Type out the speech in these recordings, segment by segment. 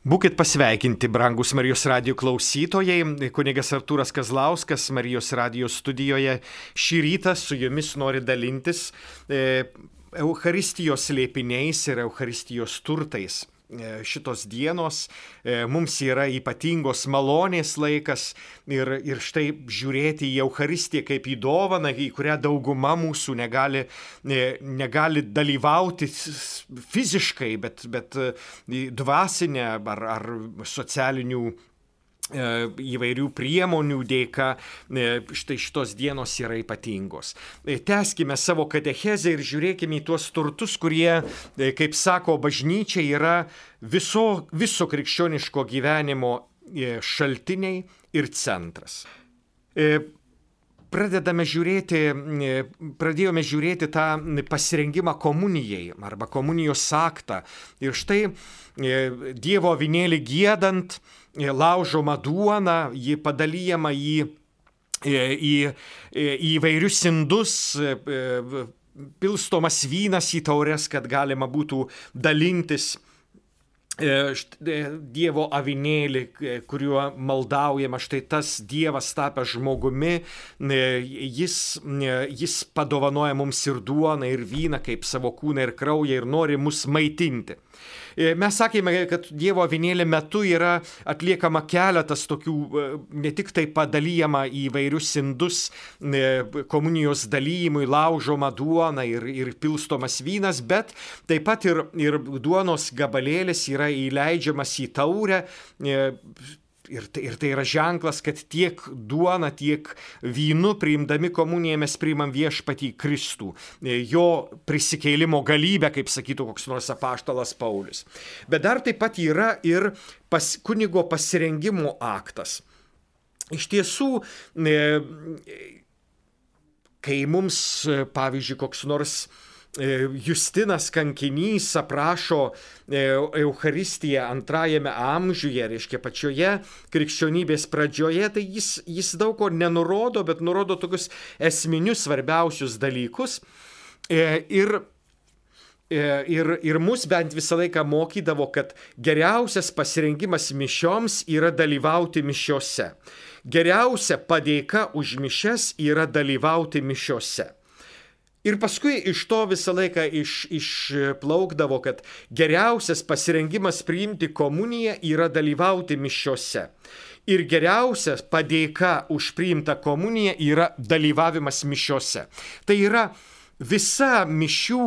Būkit pasveikinti, brangus Marijos radio klausytojai. Kunigas Artūras Kazlauskas Marijos radio studijoje šį rytą su jumis nori dalintis e, Euharistijos slėpiniais ir Euharistijos turtais. E, šitos dienos e, mums yra ypatingos malonės laikas ir, ir štai žiūrėti į Euharistiją kaip į dovaną, į kurią dauguma mūsų negali, e, negali dalyvauti fiziškai, bet, bet dvasinę ar, ar socialinių įvairių priemonių dėka e, štai šitos dienos yra ypatingos. E, teskime savo katechezę ir žiūrėkime į tuos turtus, kurie, kaip sako bažnyčia, yra viso, viso krikščioniško gyvenimo šaltiniai ir centras pradedame žiūrėti, pradėjome žiūrėti tą pasirengimą komunijai arba komunijos aktą. Ir štai Dievo vinėlį gėdant, laužoma duona, ji padalyjama į, į, į įvairius indus, pilstomas vynas į taures, kad galima būtų dalintis E, e, Dievo avinėlį, e, kuriuo maldaujama, štai tas Dievas tapęs žmogumi, jis, jis padovanoja mums ir duoną, ir vyną kaip savo kūną ir kraują ir nori mus maitinti. E, mes sakėme, kad Dievo avinėlė metu yra atliekama keletas tokių, e, ne tik tai padalyjama į vairius indus e, komunijos dalymui, laužoma duona ir, ir pilstomas vynas, bet taip pat ir, ir duonos gabalėlis yra įleidžiamas į taurę Ir tai, ir tai yra ženklas, kad tiek duona, tiek vynu priimdami komuniją mes priimam viešpatį Kristų, jo prisikėlimo galybę, kaip sakytų koks nors apaštalas Paulius. Bet dar taip pat yra ir pas, kunigo pasirengimo aktas. Iš tiesų, kai mums, pavyzdžiui, koks nors E, Justinas kankinys aprašo e, Euharistiją antrajame amžiuje, reiškia pačioje krikščionybės pradžioje, tai jis, jis daug ko nenurodo, bet nurodo tokius esminius svarbiausius dalykus. E, ir Ir, ir mus bent visą laiką mokydavo, kad geriausias pasirengimas mišioms yra dalyvauti mišiose. Geriausia padėka už mišes yra dalyvauti mišiose. Ir paskui iš to visą laiką iš, išplaukdavo, kad geriausias pasirengimas priimti komuniją yra dalyvauti mišiose. Ir geriausia padėka už priimtą komuniją yra dalyvavimas mišiose. Tai yra visa mišių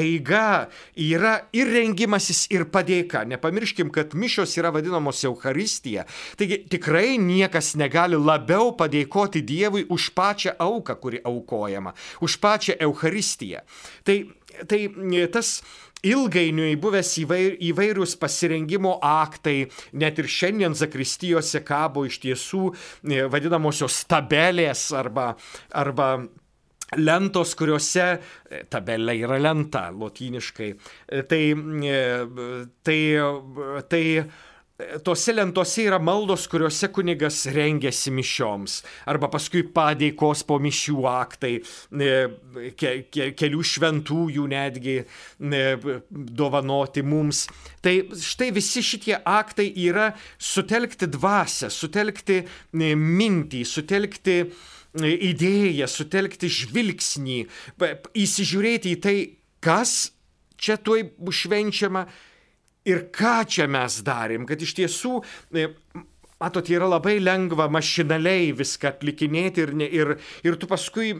eiga yra ir rengimasis, ir padėka. Nepamirškim, kad mišios yra vadinamos Euharistija. Taigi tikrai niekas negali labiau padėkoti Dievui už pačią auką, kuri aukojama, už pačią Euharistiją. Tai, tai tas ilgainiui buvęs įvair, įvairius pasirengimo aktai, net ir šiandien zakristijose kabo iš tiesų vadinamosios tabelės arba, arba lentos, kuriuose e, tabelė yra lenta, lotyniškai. E, tai, e, tai, tai Tose lentose yra maldos, kuriuose kunigas rengiasi mišioms, arba paskui padėkos po mišių aktai, ke, ke, kelių šventųjų netgi dovanoti mums. Tai štai visi šitie aktai yra sutelkti dvasę, sutelkti mintį, sutelkti idėją, sutelkti žvilgsnį, įsižiūrėti į tai, kas čia tuoj bus švenčiama ir ką čia mes darėm, kad iš tiesų e, Matot, yra labai lengva mašinaliai viską atlikinėti ir, ne, ir, ir tu paskui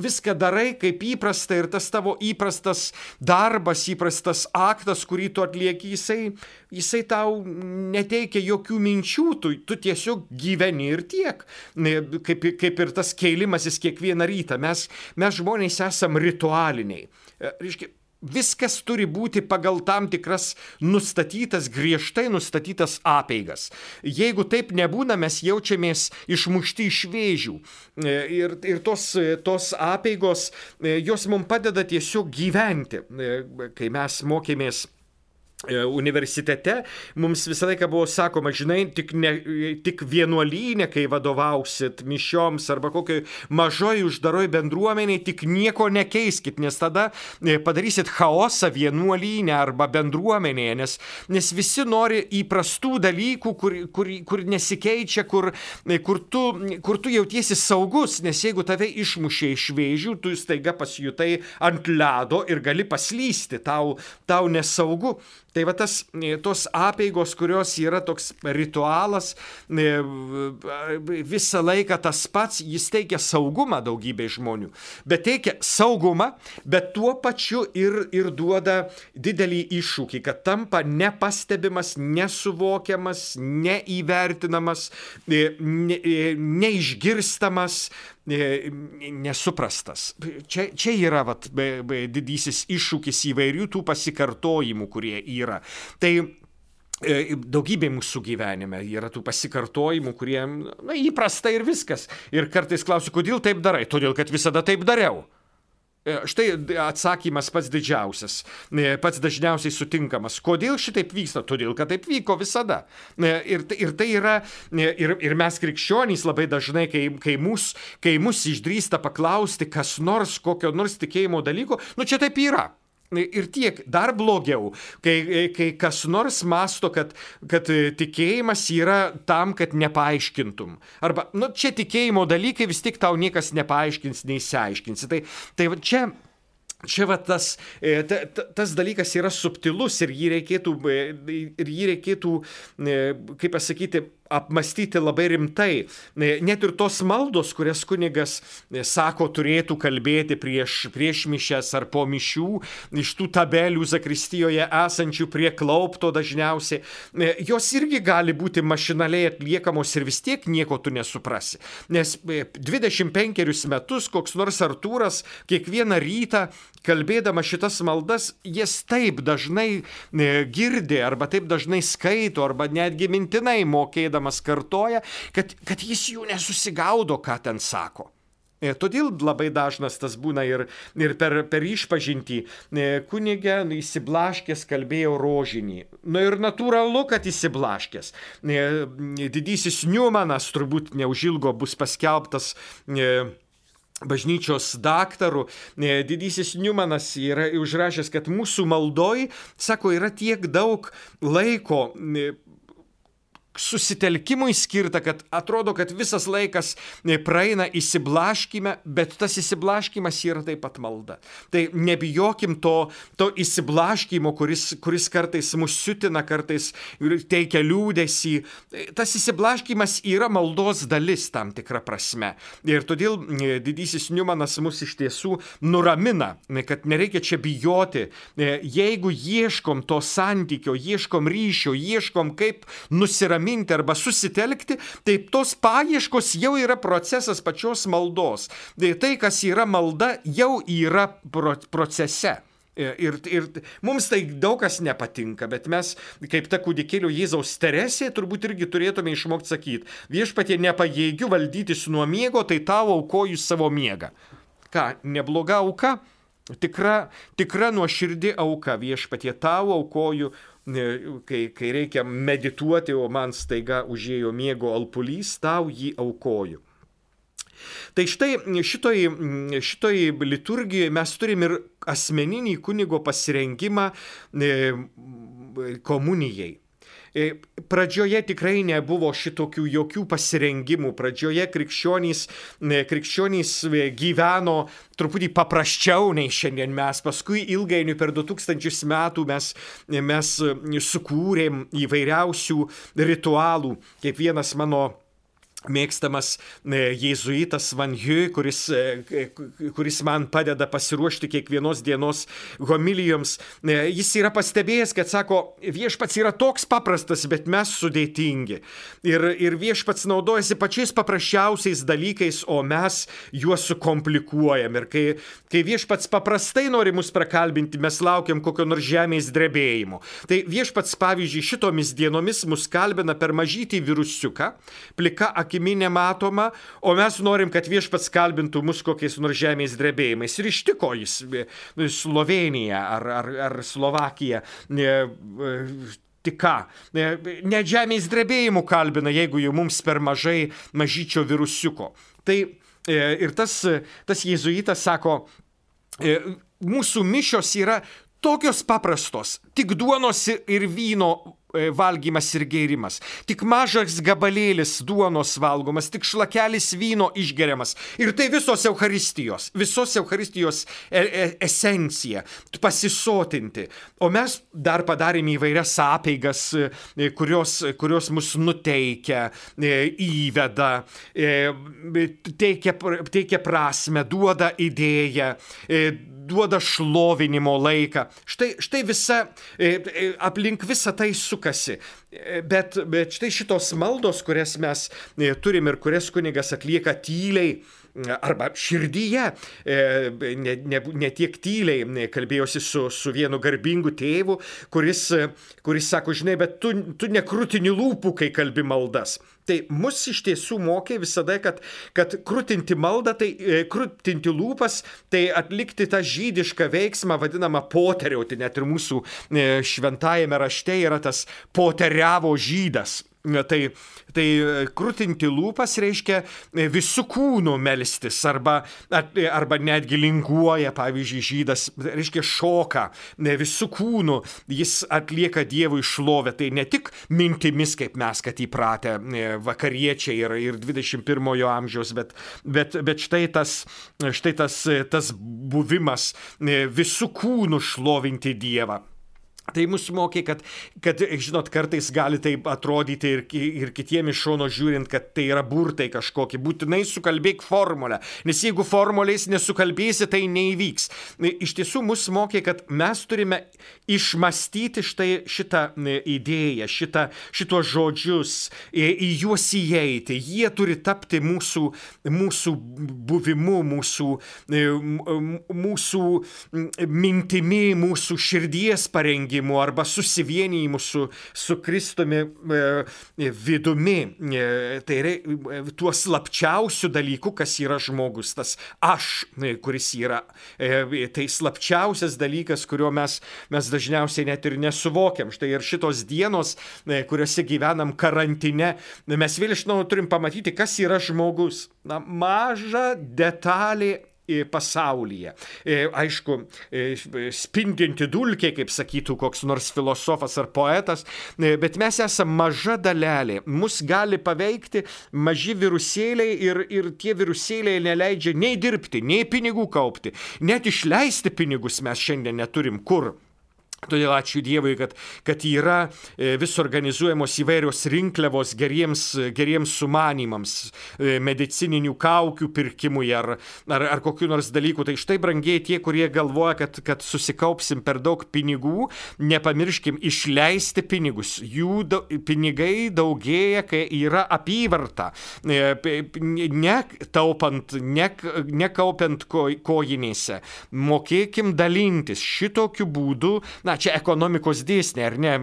viską darai kaip įprasta ir tas tavo įprastas darbas, įprastas aktas, kurį tu atlieki, jisai, jisai tau neteikia jokių minčių, tu, tu tiesiog gyveni ir tiek. Kaip, kaip ir tas keilimasis kiekvieną rytą. Mes, mes žmonės esam ritualiniai. E, reiškia, Viskas turi būti pagal tam tikras nustatytas, griežtai nustatytas apeigas. Jeigu taip nebūna, mes jaučiamės išmušti iš vėžių. E, ir, ir tos, tos apeigos, e, jos mums padeda tiesiog gyventi. E, kai mes mokėmės E, universitete mums visą laiką buvo sakoma, žinai, tik, ne, tik vienuolynė, kai vadovausit mišioms arba kokiai mažoji uždaroj bendruomeniai, tik nieko nekeiskit, nes tada e, padarysit chaosą vienuolynę arba bendruomenėje, nes, nes visi nori įprastų dalykų, kur, kur, kur nesikeičia, kur, e, kur, tu, kur tu jautiesi saugus, nes jeigu tave išmušė iš vėžių, tu staiga pasijutai ant ledo ir gali paslysti, tau, tau nesaugu. Tai va tas, e, tos apėgos, kurios yra toks ritualas, e, visą laiką tas pats, jis teikia saugumą daugybei žmonių. Bet teikia saugumą, bet tuo pačiu ir, ir duoda didelį iššūkį, kad tampa nepastebimas, nesuvokiamas, neįvertinamas, e, ne, neišgirstamas, nesuprastas. Čia, čia yra vat, didysis iššūkis įvairių tų pasikartojimų, kurie yra. Tai e, daugybė mūsų gyvenime yra tų pasikartojimų, kurie na, įprasta ir viskas. Ir kartais klausiu, kodėl taip darai? Todėl, kad visada taip dariau. E, štai atsakymas pats didžiausias, e, pats dažniausiai sutinkamas. Kodėl šitaip vyksta? Todėl, kad taip vyko visada. E, ir, ir tai yra, ir, ir mes krikščionys labai dažnai, kai, kai, mus, kai mus išdrįsta paklausti kas nors, kokio nors tikėjimo dalyko, nu čia taip yra. Ir tiek, dar blogiau, kai, kai kas nors masto, kad, kad tikėjimas yra tam, kad nepaaiškintum. Arba, nu, čia tikėjimo dalykai vis tik tau niekas nepaaiškins, neįsiaiškins. Tai, tai čia Čia va tas, ta, ta, tas dalykas yra subtilus ir jį reikėtų, ir jį reikėtų kaip pasakyti, apmastyti labai rimtai. Net ir tos maldos, kurias kunigas e, sako turėtų kalbėti prieš, prieš mišes ar po mišių, iš tų tabelių Zakristijoje esančių prie klaupto dažniausiai, e, jos irgi gali būti mašinaliai atliekamos ir vis tiek nieko tu nesuprasi. Nes 25 e, metus koks nors Artūras kiekvieną rytą kalbėdama šitas maldas, jas taip dažnai girdi arba taip dažnai skaito arba netgi mintinai mokėdama kartodamas kartoja, kad, kad jis jų nesusigaudo, ką ten sako. E, todėl labai dažnas tas būna ir, ir per, per išpažinti e, kunigė nu, įsiblaškęs kalbėjo rožinį. Na nu, ir natūralu, kad įsiblaškęs. E, didysis Niumanas turbūt neužilgo bus paskelbtas bažnyčios daktaru, didysis Niumanas yra užrašęs, kad mūsų maldoj, sako, yra tiek daug laiko susitelkimui skirta, kad atrodo, kad visas laikas e, praeina įsiblaškime, bet tas įsiblaškimas yra taip pat malda. Tai nebijokim to, to įsiblaškimo, kuris, kuris kartais mus siutina, kartais teikia liūdėsi. E, tas įsiblaškimas yra maldos dalis tam tikrą prasme. Ir todėl e, didysis Niumanas mus iš tiesų nuramina, kad nereikia čia bijoti. Jeigu ieškom to santykio, ieškom ryšio, ieškom kaip nusiraminti, nusiraminti arba susitelkti, tai tos paieškos jau yra procesas pačios maldos. Tai tai, kas yra malda, jau yra pro procese. Ir, ir mums tai daug kas nepatinka, bet mes, kaip ta kūdikėlio Jėzaus teresė, turbūt irgi turėtume išmokti sakyti, viešpatie nepajėgiu valdytis nuo miego, tai tavo aukoju savo miegą. Ką, nebloga auka? Tikra, tikra nuoširdi auka viešpatie tavo aukoju kai, kai reikia medituoti, o man staiga užėjo miego alpulys, tau jį aukoju. Tai štai šitoj, šitoj liturgijoje mes turim ir asmeninį kunigo pasirengimą e, komunijai. E, pradžioje tikrai nebuvo šitokių jokių pasirengimų. Pradžioje krikščionys, e, krikščionys e, gyveno truputį paprasčiau nei šiandien mes. Paskui ilgainiui per 2000 metų mes, mes sukūrėm įvairiausių ritualų. Kaip vienas mano mėgstamas e, jėzuitas Van Hiu, kuris, e, kuris man padeda pasiruošti kiekvienos dienos homilijoms. E, jis yra pastebėjęs, kad sako, viešpats yra toks paprastas, bet mes sudėtingi. Ir, ir viešpats naudojasi pačiais paprasčiausiais dalykais, o mes juos sukomplikuojam. Ir kai, kai viešpats paprastai nori mus prakalbinti, mes laukiam kokio nors žemės drebėjimo. Tai viešpats, pavyzdžiui, šitomis dienomis mus kalbina per mažytį virusiuką, plika akimi akimi nematoma, o mes norim, kad viešpats kalbintų mus kokiais nors žemės drebėjimais. Ir ištiko jis Sloveniją ar, ar, ar Slovakiją. Tik ką, net žemės drebėjimų kalbina, jeigu jau mums per mažai mažyčio virusiuko. Tai ir tas, tas jėzuitas sako, mūsų mišios yra tokios paprastos, tik duonos ir vyno E, valgymas ir gėrimas. Tik mažas gabalėlis duonos valgomas, tik šlakelis vyno išgeriamas. Ir tai visos Euharistijos, visos Euharistijos e e esencija - pasisotinti. O mes dar padarėme įvairias apeigas, e, kurios, kurios mus nuteikia, e, įveda, e, teikia, teikia prasme, duoda idėją duoda šlovinimo laiką. Štai, štai visa, e, e, aplink visą tai sukasi. E, bet, bet štai šitos maldos, kurias mes turim ir kurias kunigas atlieka tyliai, arba širdyje, ne, ne, ne tiek tyliai, kalbėjausi su, su vienu garbingu tėvu, kuris, kuris sako, žinai, bet tu, tu nekrutini lūpų, kai kalbi maldas. Tai mus iš tiesų mokė visada, kad, kad krūtinti maldą, tai e, krūtinti lūpas, tai atlikti tą žydišką veiksmą vadinamą poteriauti. Net ir mūsų e, šventajame rašte yra tas poteriavo žydas. Tai, tai e, krūtinti lūpas reiškia e, visų kūnų melstis arba, arba netgi linguoja, pavyzdžiui, žydas, reiškia šoka visų kūnų, jis atlieka Dievui šlovę, tai ne tik mintimis, kaip mes, kad įpratę e, vakariečiai ir, ir 21-ojo amžiaus, bet, bet, bet štai, tas, štai tas, tas buvimas visų kūnų šlovinti Dievą. Tai mus mokė, kad, kad, žinot, kartais gali taip atrodyti ir, ir kitiem iš šono žiūrint, kad tai yra burtai kažkokie. Būtinai sukalbėk formulę, nes jeigu formulės nesukalbėsi, tai neįvyks. Iš tiesų mus mokė, kad mes turime išmastyti štai šitą idėją, šitą, šitos žodžius, į juos įeiti. Jie turi tapti mūsų, mūsų buvimu, mūsų, mūsų mintimi, mūsų širdies parengimu susivienijimu arba susivienijimu su, su Kristumi e, vidumi. E, tai yra e, tuo slapčiausiu dalyku, kas yra žmogus, tas aš, e, kuris yra. E, tai slapčiausias dalykas, kurio mes, mes dažniausiai net ir nesuvokiam. Štai ir šitos dienos, e, kuriuose gyvenam karantine, mes vėl iš naujo turim pamatyti, kas yra žmogus. Na, maža detalė pasaulyje. E, aišku, e, spindinti dulkė, kaip sakytų koks nors filosofas ar poetas, e, bet mes esame maža dalelė. Mus gali paveikti maži virusėliai ir, ir tie virusėliai neleidžia nei dirbti, nei pinigų kaupti. Net išleisti pinigus mes šiandien neturim kur. Todėl ačiū Dievui, kad, kad yra e, vis organizuojamos įvairios rinkliavos geriems, geriems sumanimams, e, medicininių kaukių pirkimui ar, ar, ar kokiu nors dalyku. Tai štai brangiai tie, kurie galvoja, kad, kad susikaupsim per daug pinigų, nepamirškim išleisti pinigus. Jų da, pinigai daugėja, kai yra apyvarta. E, ne taupant, ne, nekaupiant ko, kojinėse. Mokėkim dalintis šitokiu būdu. Na, na, čia ekonomikos dėsnė, ar ne,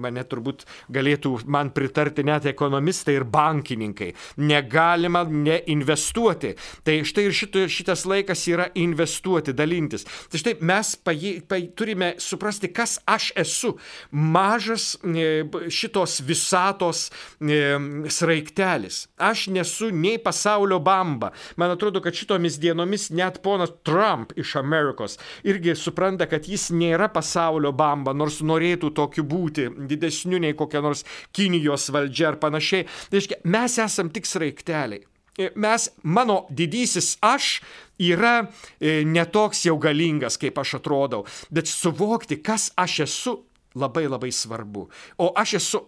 mane turbūt galėtų man pritarti net ekonomistai ir bankininkai. Negalima neinvestuoti. Tai štai ir šito, šitas laikas yra investuoti, dalintis. Tai štai mes paji, pa, turime suprasti, kas aš esu. Mažas e, šitos visatos e, sraigtelis. Aš nesu nei pasaulio bamba. Man atrodo, kad šitomis dienomis net ponas Trump iš Amerikos irgi supranta, kad jis nėra pasaulio bamba, nors norėtų tokiu būti, didesniu nei kokia nors Kinijos valdžia ar panašiai. Tai reiškia, mes esam tik sraigteliai. E, mes, mano didysis aš yra e, netoks jau galingas, kaip aš atrodau, bet suvokti, kas aš esu, labai labai svarbu. O aš esu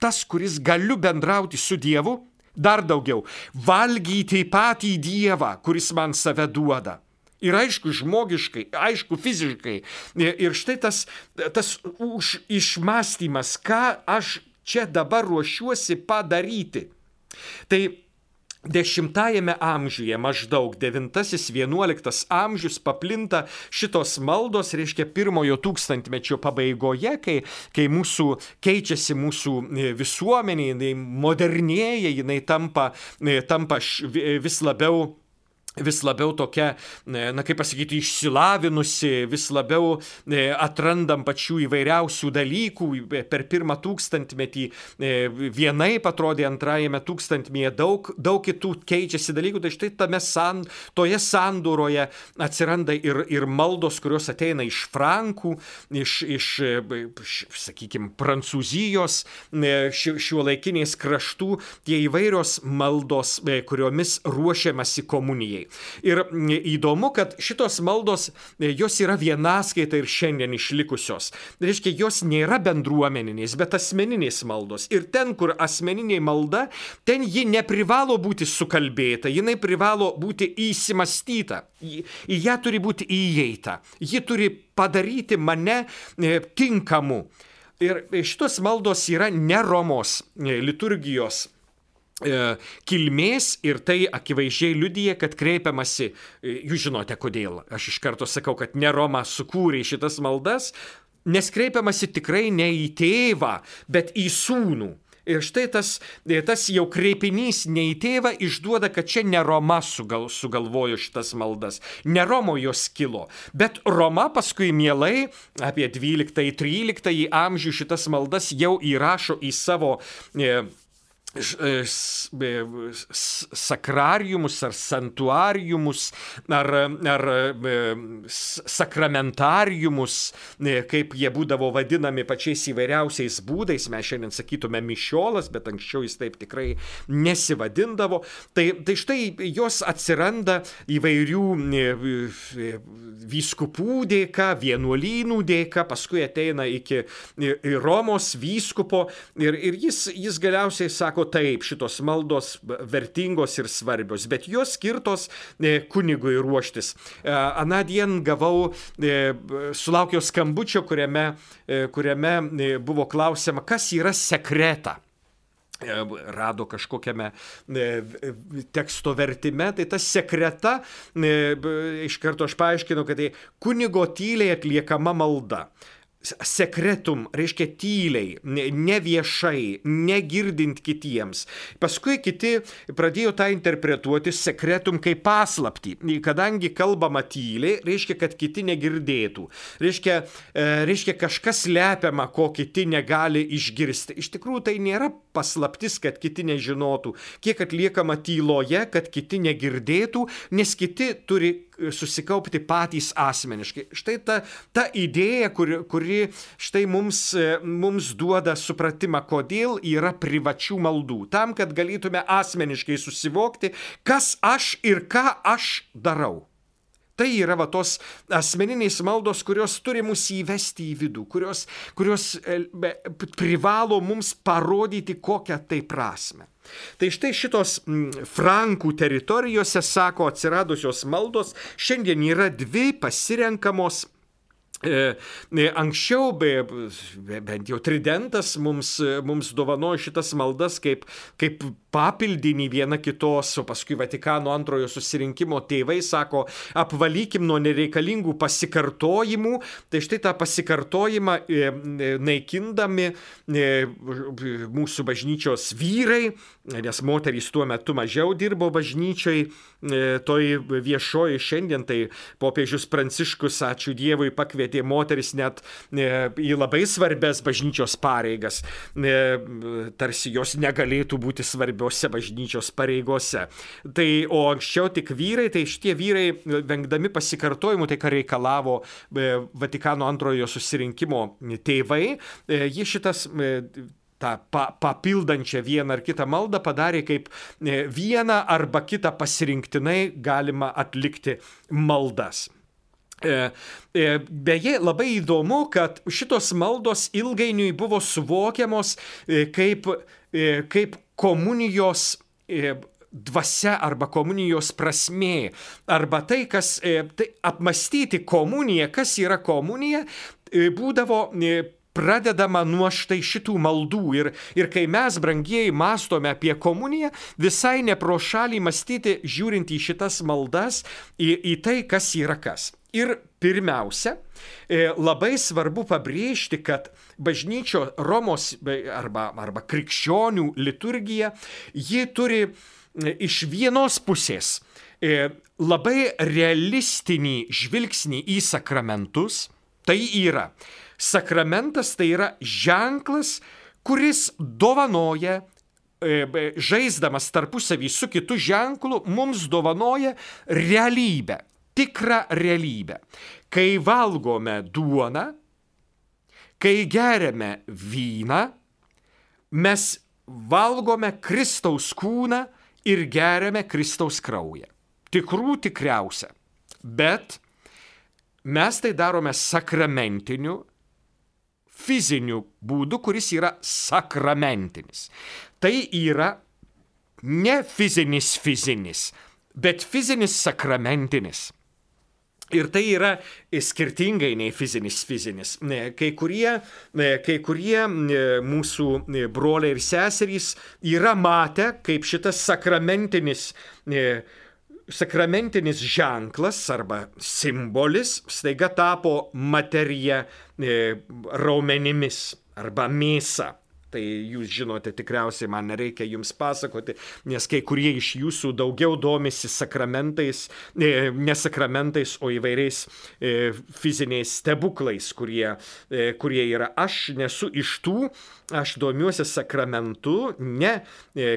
tas, kuris galiu bendrauti su Dievu, dar daugiau, valgyti patį Dievą, kuris man save duoda. Ir aišku, žmogiškai, aišku, fiziškai. Ir štai tas, tas už išmastymas, ką aš čia dabar ruošiuosi padaryti. Tai Dešimtajame amžiuje, maždaug 9-11 amžius paplinta šitos maldos, reiškia pirmojo tūkstantmečio pabaigoje, kai, kai mūsų keičiasi mūsų e, visuomenė, jinai modernėja, jinai tampa, e, tampa vis labiau vis labiau tokia, na kaip pasakyti, išsilavinusi, vis labiau e, atrandam pačių įvairiausių dalykų. Per pirmą tūkstantmetį e, vienai atrodė, antrajame tūkstantmetyje daug, daug kitų keičiasi dalykų. Tai štai tame san, toje sandūroje atsiranda ir, ir maldos, kurios ateina iš Frankų, iš, iš sakykime, Prancūzijos, šiuo laikiniais kraštų, tie įvairios maldos, kuriomis ruošiamasi komunijai. Ir įdomu, kad šitos maldos, e, jos yra vienaskaita ir šiandien išlikusios. Tai reiškia, jos nėra bendruomeninės, bet asmeninės maldos. Ir ten, kur asmeninė malda, ten ji neprivalo būti sukalbėta, jinai privalo būti įsimastyta. Į, ją turi būti įeita. Ji turi padaryti mane e, tinkamu. Ir šitos maldos yra ne Romos e, liturgijos kilmės ir tai akivaizdžiai liudyja, kad kreipiamasi, e, jūs žinote kodėl, aš iš karto sakau, kad ne Roma sukūrė šitas maldas, nes kreipiamasi tikrai ne į tėvą, bet į sūnų. Ir štai tas, e, tas jau kreipinys ne į tėvą išduoda, kad čia ne Roma sugal, sugalvojo šitas maldas, ne Romo jos kilo, bet Roma paskui mielai apie 12-13 amžių šitas maldas jau įrašo į savo e, E, sakrariumus ar santuariumus ar, ar e, sakramentariumus, e, kaip jie būdavo vadinami pačiais įvairiausiais būdais, mes šiandien sakytume mišiolas, bet anksčiau jis taip tikrai nesivadindavo. Tai, tai štai jos atsiranda įvairių vyskupų dėka, vienuolynų dėka, paskui ateina iki Romos vyskupo ir, ir jis, jis galiausiai sako, sako taip, šitos maldos vertingos ir svarbios, bet jos skirtos e, kunigui ruoštis. E, Anadien gavau, e, sulaukiau skambučio, kuriame, kuriame buvo klausima, kas yra sekreta rado kažkokiame teksto vertime, tai ta sekreta, iš karto aš paaiškinu, kad tai kunigo tyliai atliekama malda sekretum, reiškia tyliai, neviešai, negirdint kitiems. Paskui kiti pradėjo tą interpretuoti sekretum kaip paslapti. Kadangi kalbama tyliai, reiškia, kad kiti negirdėtų. Reiškia, e, reiškia kažkas lepiama, ko kiti negali išgirsti. Iš tikrųjų tai nėra paslaptis, kad kiti nežinotų. Kiek atliekama tyloje, kad kiti negirdėtų, nes kiti turi susikaupti patys asmeniškai. Štai ta, ta idėja, kuri, kuri štai mums, mums duoda supratimą, kodėl yra privačių maldų. Tam, kad galėtume asmeniškai susivokti, kas aš ir ką aš darau. Tai yra va tos asmeninės maldos, kurios turi mus įvesti į vidų, kurios, kurios privalo mums parodyti kokią tai prasme. Tai štai šitos Frankų teritorijose, sako, atsiradusios maldos šiandien yra dvi pasirenkamos anksčiau, be, bent jau tridentas mums, mums dovanojo šitas maldas kaip, kaip papildinį viena kitos, o paskui Vatikano antrojo susirinkimo tėvai sako, apvalykim nuo nereikalingų pasikartojimų, tai štai tą pasikartojimą e, naikindami mūsų bažnyčios vyrai, nes moterys tuo metu mažiau dirbo bažnyčiai, toj viešoji šiandien, tai popiežius Pranciškus, ačiū Dievui, pakvietė moteris net e, į labai svarbes bažnyčios pareigas, e, tarsi jos negalėtų būti svarbiose bažnyčios pareigose. Tai o anksčiau tik vyrai, tai šitie vyrai, vengdami pasikartojimų, tai ką reikalavo e, Vatikano antrojo susirinkimo tėvai, jie šitas tą pa, papildančią vieną ar kitą maldą padarė kaip vieną arba kitą pasirinktinai galima atlikti maldas. E, e, beje, labai įdomu, kad šitos maldos ilgainiui buvo suvokiamos e, kaip, kaip komunijos dvasia arba komunijos prasmė, arba tai, kas tai apmastyti komuniją, kas yra komunija, būdavo pradedama nuo štai šitų maldų. Ir, ir kai mes, brangieji, mastome apie komuniją, visai ne pro šalį mąstyti, žiūrint į šitas maldas, į, į tai, kas yra kas. Ir pirmiausia, e, labai svarbu pabrėžti, kad bažnyčio Romos arba, arba krikščionių liturgija, ji turi e, iš vienos pusės e, labai realistinį žvilgsnį į sakramentus. Tai yra Sakramentas tai yra ženklas, kuris dovanoja, e, žaisdamas tarpusavį su kitu ženklu, mums dovanoja realybę, tikrą realybę. Kai valgome duoną, kai geriame vyną, mes valgome Kristaus kūną ir geriame Kristaus kraują. Tikrų tikriausia. Bet mes tai darome sakramentiniu fiziniu būdu, kuris yra sakramentinis. Tai yra ne fizinis fizinis, bet fizinis sakramentinis. Ir tai yra skirtingai nei fizinis fizinis. Kai kurie, kai kurie mūsų broliai ir seserys yra matę, kaip šitas sakramentinis sakramentinis ženklas arba simbolis staiga tapo materija e, raumenimis arba mėsa. Tai jūs žinote, tikriausiai man nereikia jums pasakoti, nes kai kurie iš jūsų daugiau domisi sakramentais, e, ne sakramentais, o įvairiais e, fiziniais stebuklais, kurie, e, kurie yra. Aš nesu iš tų, aš domiuosi sakramentu, ne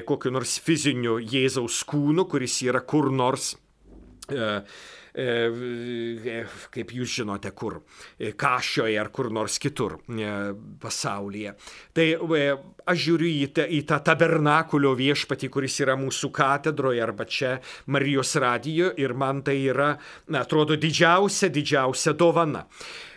kokiu nors fiziniu Jėzaus kūnu, kuris yra kur nors kaip jūs žinote, kur, kažioje ar kur nors kitur pasaulyje. Tai aš žiūriu į, tą, į tą tabernakulio viešpatį, kuris yra mūsų katedroje arba čia Marijos radijo ir man tai yra, na, atrodo, didžiausia, didžiausia dovana.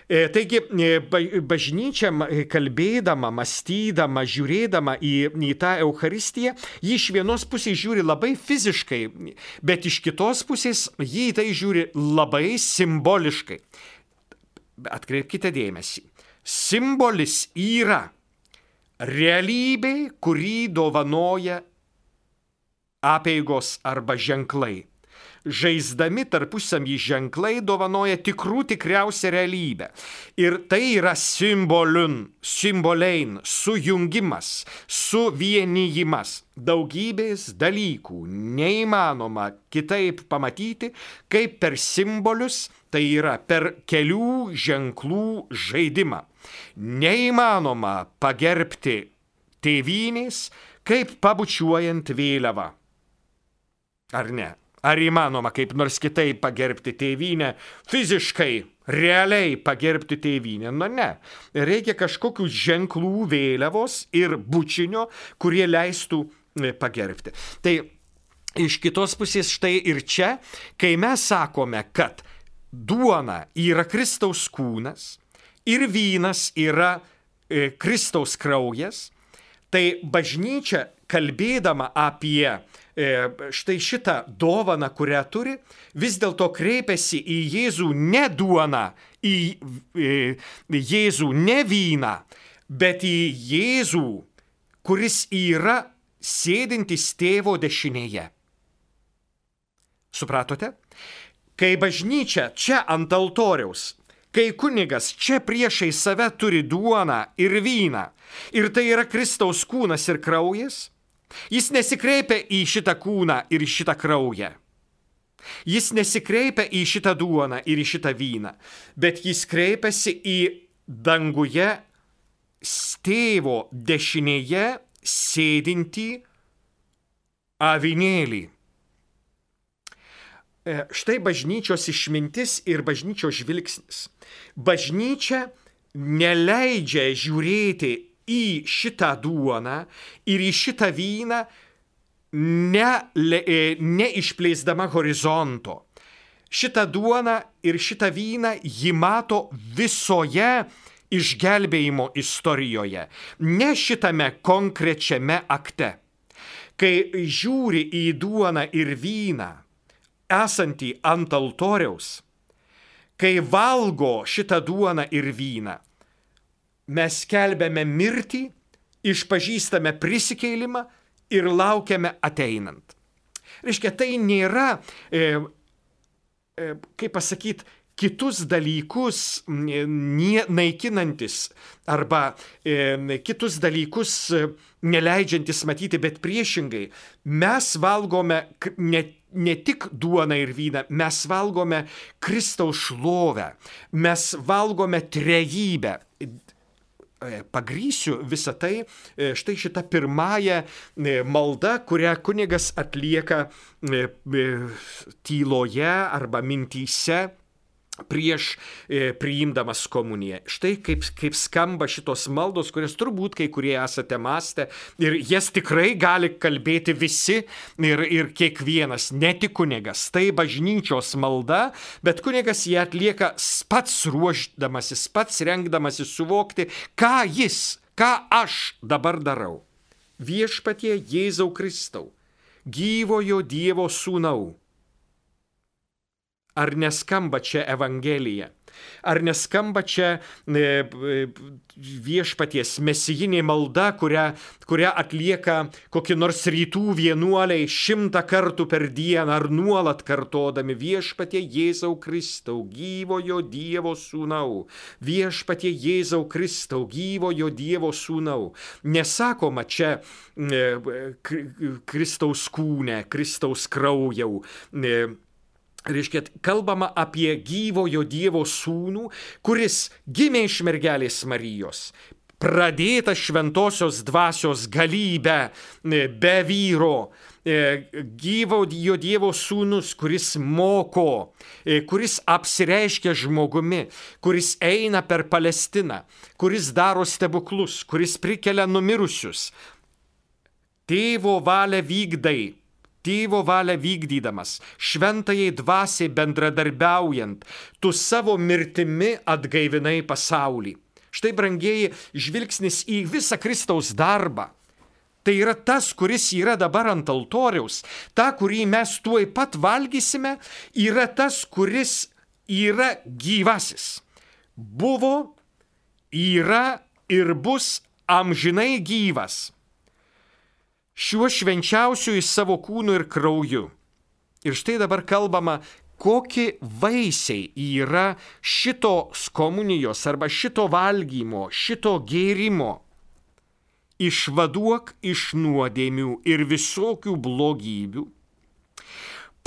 E, taigi e, bažnyčia kalbėdama, mąstydama, žiūrėdama į, į tą Eucharistiją, ji iš vienos pusės žiūri labai fiziškai, bet iš kitos pusės ji į tai žiūri labai simboliškai. Atkreipkite dėmesį. Simbolis yra realybė, kurį dovanoja apėgos arba ženklai žaisdami tarpusavį ženklai dovanoja tikrų tikriausią realybę. Ir tai yra simboliun, simbolein, sujungimas, suvienijimas. Daugybės dalykų neįmanoma kitaip pamatyti, kaip per simbolius, tai yra per kelių ženklų žaidimą. Neįmanoma pagerbti tėvynės, kaip pabučiuojant vėliavą. Ar ne? Ar įmanoma kaip nors kitaip pagerbti tėvynę, fiziškai, realiai pagerbti tėvynę? Na ne. Reikia kažkokių ženklų vėliavos ir bučinio, kurie leistų e, pagerbti. Tai iš kitos pusės štai ir čia, kai mes sakome, kad duona yra Kristaus kūnas ir vynas yra e, Kristaus kraujas, tai bažnyčia kalbėdama apie štai šitą dovaną, kurią turi, vis dėlto kreipiasi į Jėzų ne duoną, į e, Jėzų ne vyną, bet į Jėzų, kuris yra sėdintis tėvo dešinėje. Supratote? Kai bažnyčia čia ant altoriaus, kai kunigas čia priešai save turi duoną ir vyną, ir tai yra Kristaus kūnas ir kraujas, Jis nesikreipia į šitą kūną ir į šitą kraują. Jis nesikreipia į šitą duoną ir į šitą vyną, bet jis kreipiasi į danguje tėvo dešinėje sėdintį avinėlį. E, štai bažnyčios išmintis ir bažnyčios žvilgsnis. Bažnyčia neleidžia žiūrėti į šitą duoną ir į šitą vyną, ne, e, neišplėsdama horizonto. Šitą duoną ir šitą vyną ji mato visoje išgelbėjimo istorijoje, ne šitame konkrečiame akte. Kai žiūri į duoną ir vyną, esantį ant altoriaus, kai valgo šitą duoną ir vyną, mes kelbėme mirtį, išpažįstame prisikeilimą ir laukiame ateinant. Reiškia, tai nėra, e, e, kaip pasakyti, kitus dalykus nie, naikinantis arba e, kitus dalykus e, neleidžiantis matyti, bet priešingai mes valgome ne, ne tik duoną ir vyną, mes valgome Kristaus šlovę, mes valgome trejybę. E, pagrysiu visą tai e, štai šitą pirmąją e, maldą, kurią kunigas atlieka tyloje arba mintyse prieš e, priimdamas komuniją. Štai kaip, kaip skamba šitos maldos, kurias turbūt kai kurie esate mąstę ir jas tikrai gali kalbėti visi ir, ir kiekvienas, ne tik kunigas. Tai bažnyčios malda, bet kunigas ją atlieka pats ruoždamasis, pats rengdamasis suvokti, ką jis, ką aš dabar darau. Viešpatie Jėzau Kristau, gyvojo Dievo sūnau Ar neskamba čia Evangelija? Ar neskamba čia e, e, viešpaties mesijinė malda, kurią, kurią atlieka kokie nors rytų vienuoliai šimtą kartų per dieną ar nuolat kartodami viešpatie Jėzau Kristau, gyvojo Dievo sūnau, viešpatie Jėzau Kristau, gyvojo Dievo sūnau. Nesakoma čia e, Kristaus kūne, Kristaus kraujau Reiškia, kalbama apie gyvojo Dievo sūnų, kuris gimė iš mergelės Marijos, pradėta šventosios dvasios galybę e, be vyro, e, gyvo jo Dievo sūnus, kuris moko, e, kuris apsireiškia žmogumi, kuris eina per Palestiną, kuris daro stebuklus, kuris prikelia numirusius. Tėvo valią vykdai tėvo valią vykdydamas, šventajai dvasiai bendradarbiaujant, tu savo mirtimi atgaivinai pasaulį. Štai, brangieji, žvilgsnis į visą Kristaus darbą. Tai yra tas, kuris yra dabar ant altoriaus, ta, kurį mes tuoj pat valgysime, yra tas, kuris yra gyvasis. Buvo, yra ir bus amžinai gyvas šiuo švenčiausiu į savo kūnu ir krauju. Ir štai dabar kalbama, kokie vaisiai yra šitos komunijos arba šito valgymo, šito gėrimo. Išvaduok iš nuodėmių ir visokių blogybių.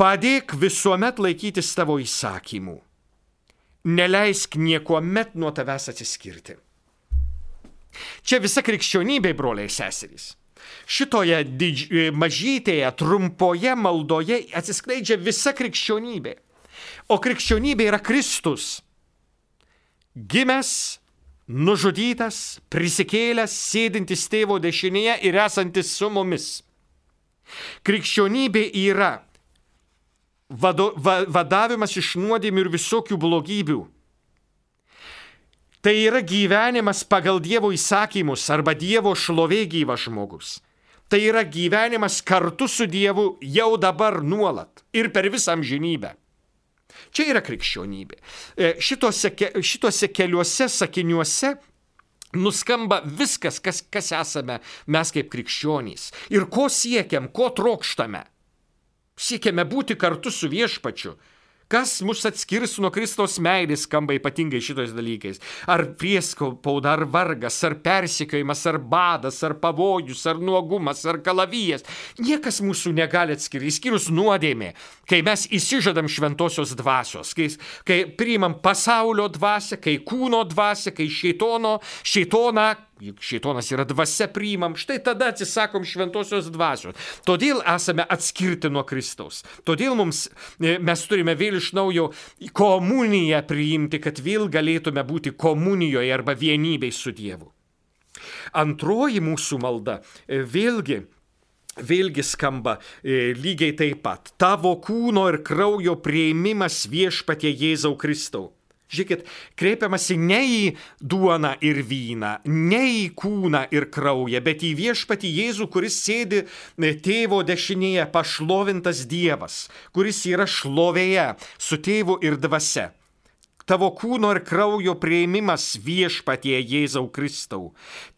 Padėk visuomet laikytis tavo įsakymų. Neleisk niekuomet nuo tavęs atsiskirti. Čia visa krikščionybė, broliai seserys šitoje didž... mažytėje, trumpoje maldoje atsiskleidžia visa krikščionybė. O krikščionybė yra Kristus. Gimęs, nužudytas, prisikėlęs, sėdintis tėvo dešinėje ir esantis su mumis. Krikščionybė yra vado, va, vadavimas iš nuodėmių ir visokių blogybių. Tai yra gyvenimas pagal Dievo įsakymus arba Dievo šlovė gyvas žmogus. Tai yra gyvenimas kartu su Dievu jau dabar nuolat ir per visą amžinybę. Čia yra krikščionybė. E, šitose, šitose keliuose sakiniuose nuskamba viskas, kas, kas esame mes kaip krikščionys. Ir ko siekiam, ko trokštame. Siekiame būti kartu su viešpačiu, Kas mus atskirs nuo Kristaus meilės, skamba ypatingai šitais dalykais. Ar prieskauda, ar vargas, ar persikiojimas, ar badas, ar pavojus, ar nuogumas, ar kalavijas. Niekas mūsų negali atskirti, išskyrus nuodėmė, kai mes įsižadam šventosios dvasios, kai, kai priimam pasaulio dvasę, kai kūno dvasę, kai šeitono, šeitoną juk šitonas yra dvasia priimam, štai tada atsisakom šventosios dvasios. Todėl esame atskirti nuo Kristaus. Todėl mums, e, mes turime vėl iš naujo komuniją priimti, kad vėl galėtume būti komunijoje arba vienybei su Dievu. Antroji mūsų malda e, vėlgi vėlgi skamba e, lygiai taip pat. Tavo kūno ir kraujo prieimimas viešpatie Jėzau Kristau. Žiūrėkit, kreipiamasi ne į duoną ir vyną, ne į kūną ir kraują, bet į viešpatį Jėzų, kuris sėdi e, tėvo dešinėje, pašlovintas Dievas, kuris yra šlovėje su tėvu ir dvasia. tavo kūno ir kraujo prieimimas viešpatie Jėzau Kristau.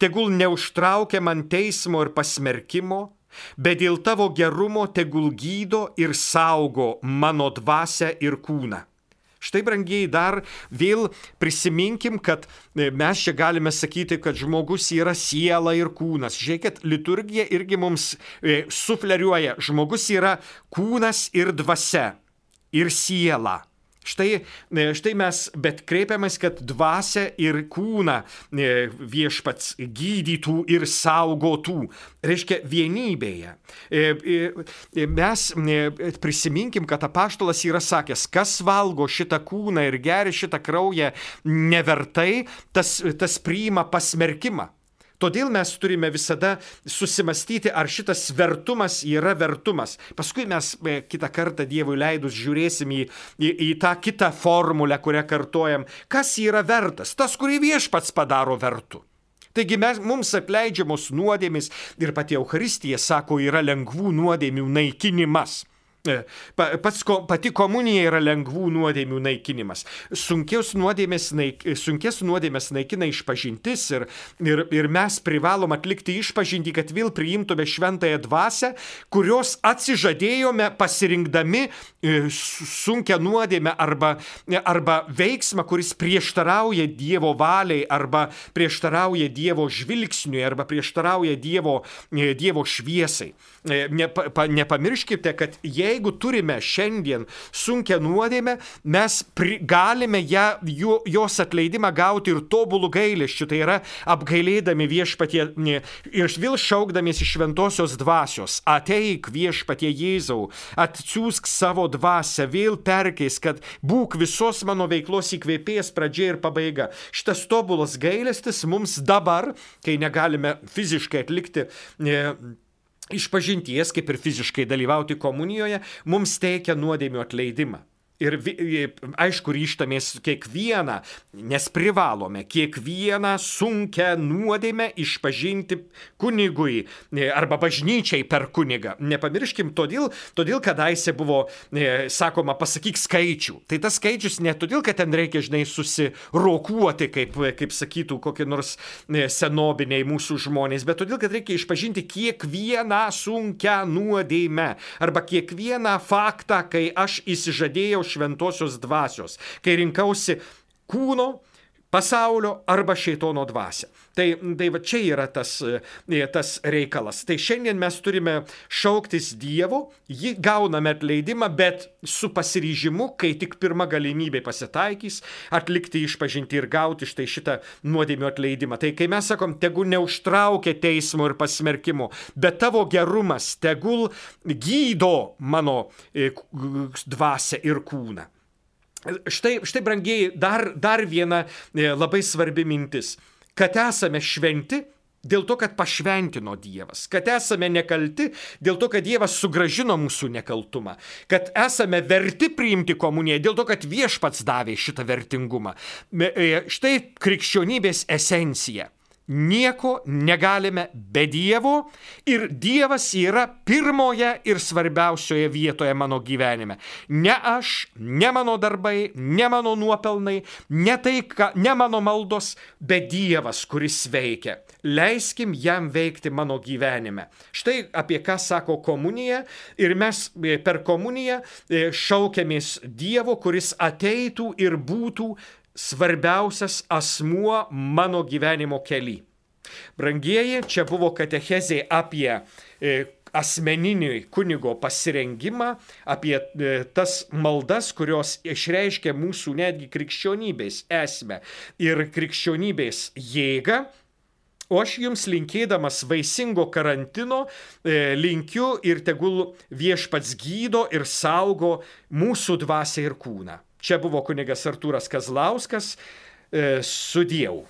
Tegul neužtraukia man teismo ir pasmerkimo, bet dėl tavo gerumo tegul gydo ir saugo mano dvasę ir kūną. Štai, brangiai, dar vėl prisiminkim, kad e, mes čia galime sakyti, kad žmogus yra siela ir kūnas. Žiūrėkit, liturgija irgi mums e, sufleriuoja. Žmogus yra kūnas ir dvasia ir siela. Štai, e, štai mes, bet kreipiamės, kad dvasia ir kūną e, viešpats gydytų ir saugotų. Reiškia vienybėje. E, mes prisiminkim, kad apaštalas yra sakęs, kas valgo šitą kūną ir geria šitą kraują nevertai, tas, tas priima pasmerkimą. Todėl mes turime visada susimastyti, ar šitas vertumas yra vertumas. Paskui mes e, kitą kartą Dievui leidus žiūrėsim į, į, į tą kitą formulę, kurią kartojam. Kas yra vertas? Tas, kurį viešpats padaro vertu. Taigi mes, mums atleidžiamos nuodėmis ir pati Euharistija sako, yra lengvų nuodėmių naikinimas. E, pats, pati komunija yra lengvų nuodėmių naikinimas. Sunkios nuodėmės, naik, sunkės nuodėmės naikina išpažintis ir, ir, ir mes privalom atlikti išpažinti, kad vėl priimtume šventąją dvasę, kurios atsižadėjome pasirinkdami e, sunkę nuodėmę arba, arba veiksmą, kuris prieštarauja Dievo valiai arba prieštarauja Dievo žvilgsniui arba prieštarauja Dievo, e, dievo šviesai. Nepa, nepamirškite, kad jei jeigu turime šiandien sunkę nuodėmę, mes pri, galime ją, jo, jos atleidimą gauti ir tobulų gailėščių, tai yra apgailėdami viešpatie ir vėl šaukdamiesi šventosios dvasios. Ateik viešpatie Jėzau, atsiųsk savo dvasę, vėl perkeis, kad būk visos mano veiklos įkvėpėjas pradžia ir pabaiga. Šitas tobulas gailestis mums dabar, kai negalime fiziškai atlikti išpažinties, kaip ir fiziškai dalyvauti komunijoje, mums teikia nuodėmių atleidimą. Ir aišku, ryštamės kiekvieną, nes privalome kiekvieną sunkę nuodėmę išpažinti kunigui e, arba bažnyčiai per kunigą. Nepamirškim, todėl, todėl kadaise buvo e, sakoma, pasakyk skaičių. Tai tas skaičius ne todėl, kad ten reikia, žinai, susirokuoti, kaip, kaip sakytų kokie nors e, senobiniai mūsų žmonės, bet todėl, kad reikia išpažinti kiekvieną sunkę nuodėmę arba kiekvieną faktą, kai aš įsižadėjau šventosios dvasios, kai rinkausi kūno, pasaulio arba šeitono dvasę. Tai, tai va čia yra tas, e, tas reikalas. Tai šiandien mes turime šauktis Dievo, jį gauname atleidimą, bet su pasiryžimu, kai tik pirma galimybė pasitaikys, atlikti išpažinti ir gauti štai šitą nuodėmio atleidimą. Tai kai mes sakom, tegul neužtraukia teismo ir pasmerkimo, bet tavo gerumas tegul gydo mano e, dvasę ir kūną. Štai, štai brangiai, dar, dar viena e, labai svarbi mintis. Kad esame šventi, dėl to, kad pašventino Dievas, kad esame nekalti, dėl to, kad Dievas sugražino mūsų nekaltumą, kad esame verti priimti komuniją, dėl to, kad viešpats davė šitą vertingumą. E, štai krikščionybės esencija. Nieko negalime be Dievo ir Dievas yra pirmoje ir svarbiausioje vietoje mano gyvenime. Ne aš, ne mano darbai, ne mano nuopelnai, ne tai, ką, ne mano maldos, bet Dievas, kuris veikia. Leiskim jam veikti mano gyvenime. Štai apie ką sako komunija ir mes e, per komuniją e, šaukiamės Dievo, kuris ateitų ir būtų svarbiausias asmuo mano gyvenimo keli. Brangieji, čia buvo katechezė apie e, asmeninį kunigo pasirengimą, apie e, tas maldas, kurios išreiškia mūsų netgi krikščionybės esmę ir krikščionybės jėgą. O aš jums linkėdamas vaisingo karantino e, linkiu ir tegul viešpats gydo ir saugo mūsų dvasę ir kūną. Čia buvo kunigas Artūras Kazlauskas, e, su Dievu.